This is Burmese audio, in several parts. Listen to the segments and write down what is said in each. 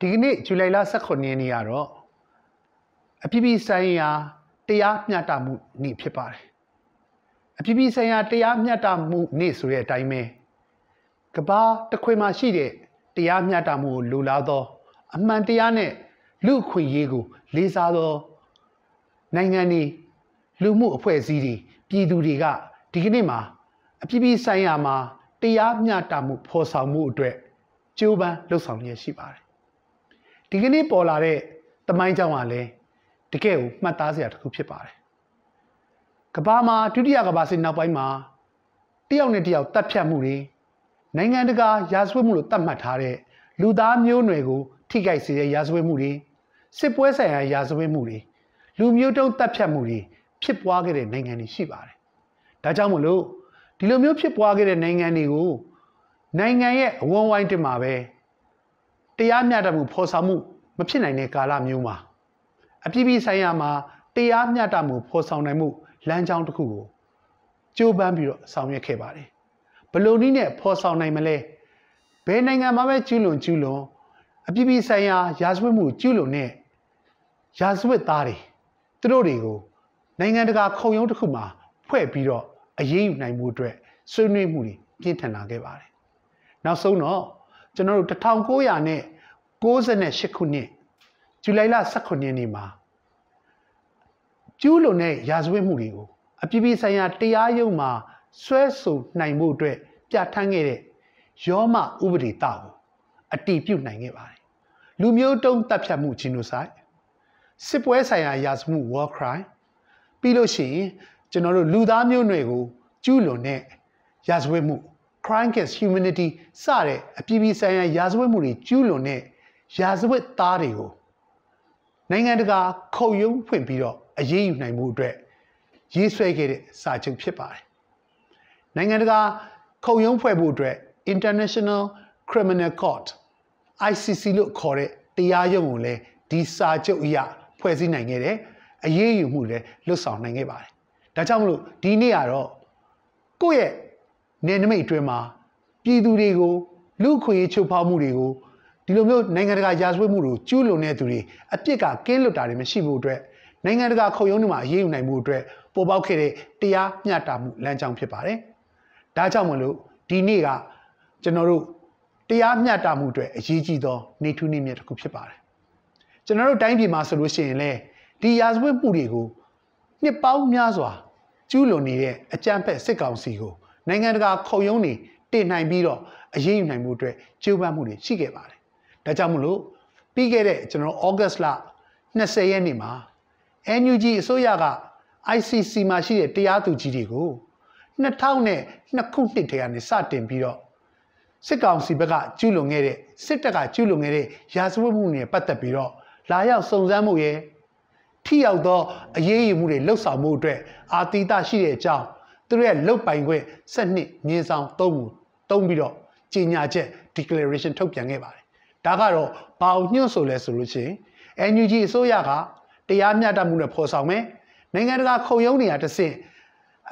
ဒီကနေ့ဇူလိုင်လ18ရက်နေ့ကတော့အပြည်ပြည်ဆိုင်ရာတရားမျှတမှုနေ့ဖြစ်ပါတယ်အပြည်ပြည်ဆိုင်ရာတရားမျှတမှုနေ့ဆိုတဲ့အတိုင်းပဲကဘာတစ်ခွေမှာရှိတဲ့တရားမျှတမှုကိုလိုလားသော အမှန်တရားနဲ့လူအခွင့်အရေးကို လေးစားသောနိုင်ငံတွေလူမှုအဖွဲ့အစည်းတွေပြည်သူတွေကဒီကနေ့မှာအပြည်ပြည်ဆိုင်ရာမှာတရားမျှတမှုဖော်ဆောင်မှုအတွက်ကြိုးပမ်းလှုပ်ဆောင်ရရှိပါတယ် ဒီကနေ့ပေါ်လာတဲ့တမိုင်းကြောင်းကလည်းတကယ်ကိုမှတ်သားစရာတစ်ခုဖြစ်ပါတယ်ကဘာမှာဒုတိယကဘာစစ်နောက်ပိုင်းမှာတယောက်နဲ့တယောက်တပ်ဖြတ်မှုတွေနိုင်ငံတကာရာဇဝတ်မှုလို့သတ်မှတ်ထားတဲ့လူသားမျိုးနွယ်ကိုထိခိုက်စေတဲ့ရာဇဝတ်မှုတွေစစ်ပွဲဆိုင်ရာရာဇဝတ်မှုတွေလူမျိုးတုံးတပ်ဖြတ်မှုတွေဖြစ်ပွားခဲ့တဲ့နိုင်ငံတွေရှိပါတယ်ဒါကြောင့်မလို့ဒီလိုမျိုးဖြစ်ပွားခဲ့တဲ့နိုင်ငံတွေကိုနိုင်ငံရဲ့အဝန်းဝိုင်းတင်မှာပဲ တရားမျှတမှုဖော်ဆောင်မှုမဖြစ်နိုင်တဲ့ကာလမျိုးမှာအပြည်ပြည်ဆိုင်ရာမှာတရားမျှတမှုဖော်ဆောင်နိုင်မှုလမ်းကြောင်းတစ်ခုကိုကြိုးပမ်းပြီးတော့ဆောင်ရွက်ခဲ့ပါတယ်ဘလို့နည်းနဲ့ဖော်ဆောင်နိုင်မလဲဘယ်နိုင်ငံမှာပဲကျူးလွန်ကျူးလွန်အပြည်ပြည်ဆိုင်ရာရာဇဝတ်မှုကျူးလွန်တဲ့ရာဇဝတ်သားတွေသူတို့တွေကိုနိုင်ငံတကာခုံရုံးတစ်ခုမှာဖွဲ့ပြီးတော့အရေးယူနိုင်မှုအတွက်ဆွေးနွေးမှုတွေပြင်းထန်လာခဲ့ပါတယ်နောက်ဆုံးတော့ကျွန်တော်တို့1900နဲ့ 68ခုနှစ်ဇူလိုင်လ18ရက်နေ့မှာကျူးလွန်တဲ့ရာဇဝတ်မှုတွေကိုအပြည်ပြည်ဆိုင်ရာတရားရုံးမှာဆွဲဆိုနိုင်မှုအတွက်ပြဋ္ဌာန်းခဲ့တဲ့ယောမဥပဒေတာကိုအတည်ပြုနိုင်ခဲ့ပါတယ်လူမျိုးတုံးတပ်ဖြတ်မှု genocide စစ်ပွဲဆိုင်ရာရာဇဝတ်မှု war crime ပြီးလို့ရှိရင်ကျွန်တော်တို့လူသားမျိုးနွယ်ကိုကျူးလွန်တဲ့ရာဇဝတ်မှု crime against humanity စတဲ့အပြည်ပြည်ဆိုင်ရာရာဇဝတ်မှုတွေကျူးလွန်တဲ့ ရာဇဝတ်သားတွေကိုနိုင်ငံတကာခုံရုံးဖွင့်ပြီးတော့အရေးယူနိုင်မှုအတွက်ရေးဆွဲခဲ့တဲ့စာချုပ်ဖြစ်ပါတယ်။နိုင်ငံတကာခုံရုံးဖွဲ့ဖို့အတွက် International Criminal Court ICC လို့ခေါ်တဲ့တရားရုံးကိုလည်းဒီစာချုပ်အရဖွဲ့စည်းနိုင်ခဲ့တယ်။အရေးယူမှုလည်းလွတ်ဆောင်နိုင်ခဲ့ပါတယ်။ဒါကြောင့်မလို့ဒီနေ့ကတော့ကိုယ့်ရဲ့နယ်နိမိတ်အတွင်းမှာပြည်သူတွေကိုလူခွင့်ရေးချုပ်ဖောက်မှုတွေကို ဒီလိုမျိုးနိုင်ငံတကာရာဇဝတ်မှုတွေကိုကျူးလွန်တဲ့သူတွေအပြစ်ကကင်းလွတ်တာတွေမရှိဖို့အတွက်နိုင်ငံတကာခုံရုံးတွေမှာအရေးယူနိုင်မှုအတွက်ပေါ်ပေါက်ခဲ့တဲ့တရားမျှတမှုလမ်းကြောင်းဖြစ်ပါတယ်။ဒါကြောင့်မလို့ဒီနေ့ကကျွန်တော်တို့တရားမျှတမှုအတွက်အရေးကြီးသောနေထူးနေမြတ်တစ်ခုဖြစ်ပါတယ်။ကျွန်တော်တို့တိုင်းပြည်မှာဆိုလို့ရှိရင်လည်းဒီရာဇဝတ်မှုတွေကိုနှစ်ပေါင်းများစွာကျူးလွန်နေတဲ့အကြမ်းဖက်စစ်ကောင်စီကိုနိုင်ငံတကာခုံရုံးတွေတင်နိုင်ပြီးတော့အရေးယူနိုင်မှုအတွက်ကြိုးပမ်းမှုတွေရှိခဲ့ပါတယ်။ ဒါကြောင့်မလို့ပြီးခဲ့တဲ့ကျွန်တော်ဩဂတ်စ်လ20ရက်နေ့မှာ NUG အစိုးရက ICC မှာရှိတဲ့တရားသူကြီးတွေကို2002ခုနှစ်တည်းကနေစတင်ပြီးတော့စစ်ကောင်စီဘက်ကကျူးလွန်ခဲ့တဲ့စစ်တပ်ကကျူးလွန်ခဲ့တဲ့ရာဇဝတ်မှုတွေပတ်သက်ပြီးတော့လာရောက်စုံစမ်းမှုရဲ့ထိရောက်သောအရေးယူမှုတွေလှုပ်ဆောင်မှုအတွက်အာတိတရှိတဲ့အကြောင်းသူတို့ရဲ့လုတ်ပိုင်ခွင့်စနစ်မြေဆောင်သုံးမှုသုံးပြီးတော့ကြေညာချက် declaration ထုတ်ပြန်ခဲ့ပါတယ် ဒါကတော့ဘာအောင်ညွှန်ဆိုလဲဆိုလို့ရှိရင် NUG အစိုးရကတရားမျှတမှုနဲ့ဖော်ဆောင်မယ်နိုင်ငံတကာခုံရုံးတွေကတဆင့်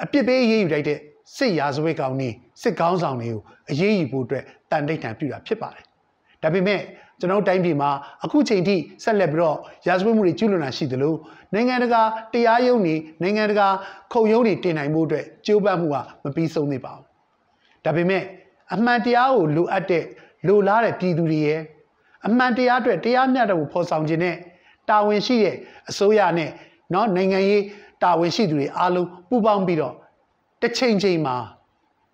အပြစ်ပေးရေးယူလိုက်တဲ့စစ်ရာဇဝတ်ကောင်တွေစစ်ကောင်းဆောင်တွေကိုအရေးယူဖို့အတွက်တန်တိတ်တံပြုတာဖြစ်ပါတယ်ဒါပေမဲ့ကျွန်တော်တိုင်းပြည်မှာအခုချိန်ထိဆက်လက်ပြီးတော့ရာဇဝတ်မှုတွေကျူးလွန်တာရှိသလိုနိုင်ငံတကာတရားရုံးတွေနိုင်ငံတကာခုံရုံးတွေတင်နိုင်မှုအတွက်ကြိုးပမ်းမှုကမပြီးဆုံးသေးပါဘူးဒါပေမဲ့အမှန်တရားကိုလိုအပ်တဲ့လိုလားတဲ့ပြည်သူတွေရဲ့ အမှန်တရားအတွက်တရားမျှတမှုဖော်ဆောင်ခြင်းနဲ့တာဝန်ရှိတဲ့အစိုးရနဲ့เนาะနိုင်ငံရေးတာဝန်ရှိသူတွေအားလုံးပူးပေါင်းပြီးတော့တစ်ချိန်ချိန်မှာ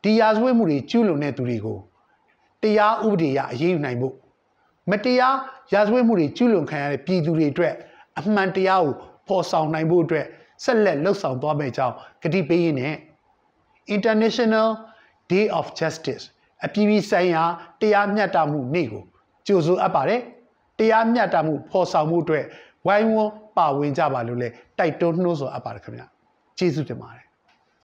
ဒီရာဇဝတ်မှုတွေကျူးလွန်တဲ့သူတွေကိုတရားဥပဒေအရအရေးယူနိုင်ဖို့မတရားရာဇဝတ်မှုတွေကျူးလွန်ခံရတဲ့ပြည်သူတွေအတွက်အမှန်တရားကိုပေါ်ဆောင်နိုင်ဖို့အတွက်ဆက်လက်လှုပ်ဆောင်သွားမယ့်အကြောင်းကတိပေးရင်းနဲ့ International Day of Justice အပြည်ပြည်ဆိုင်ရာတရားမျှတမှုနေ့ကို ကြိုဆိုအပ်ပါတယ်တရားမျှတမှုဖော်ဆောင်မှုအတွက်ဝိုင်းဝန်းပါဝင်ကြပါလို့လဲတိုက်တွန်းနှိုးဆော်အပ်ပါတယ်ခင်ဗျာကျေးဇူးတင်ပါတယ်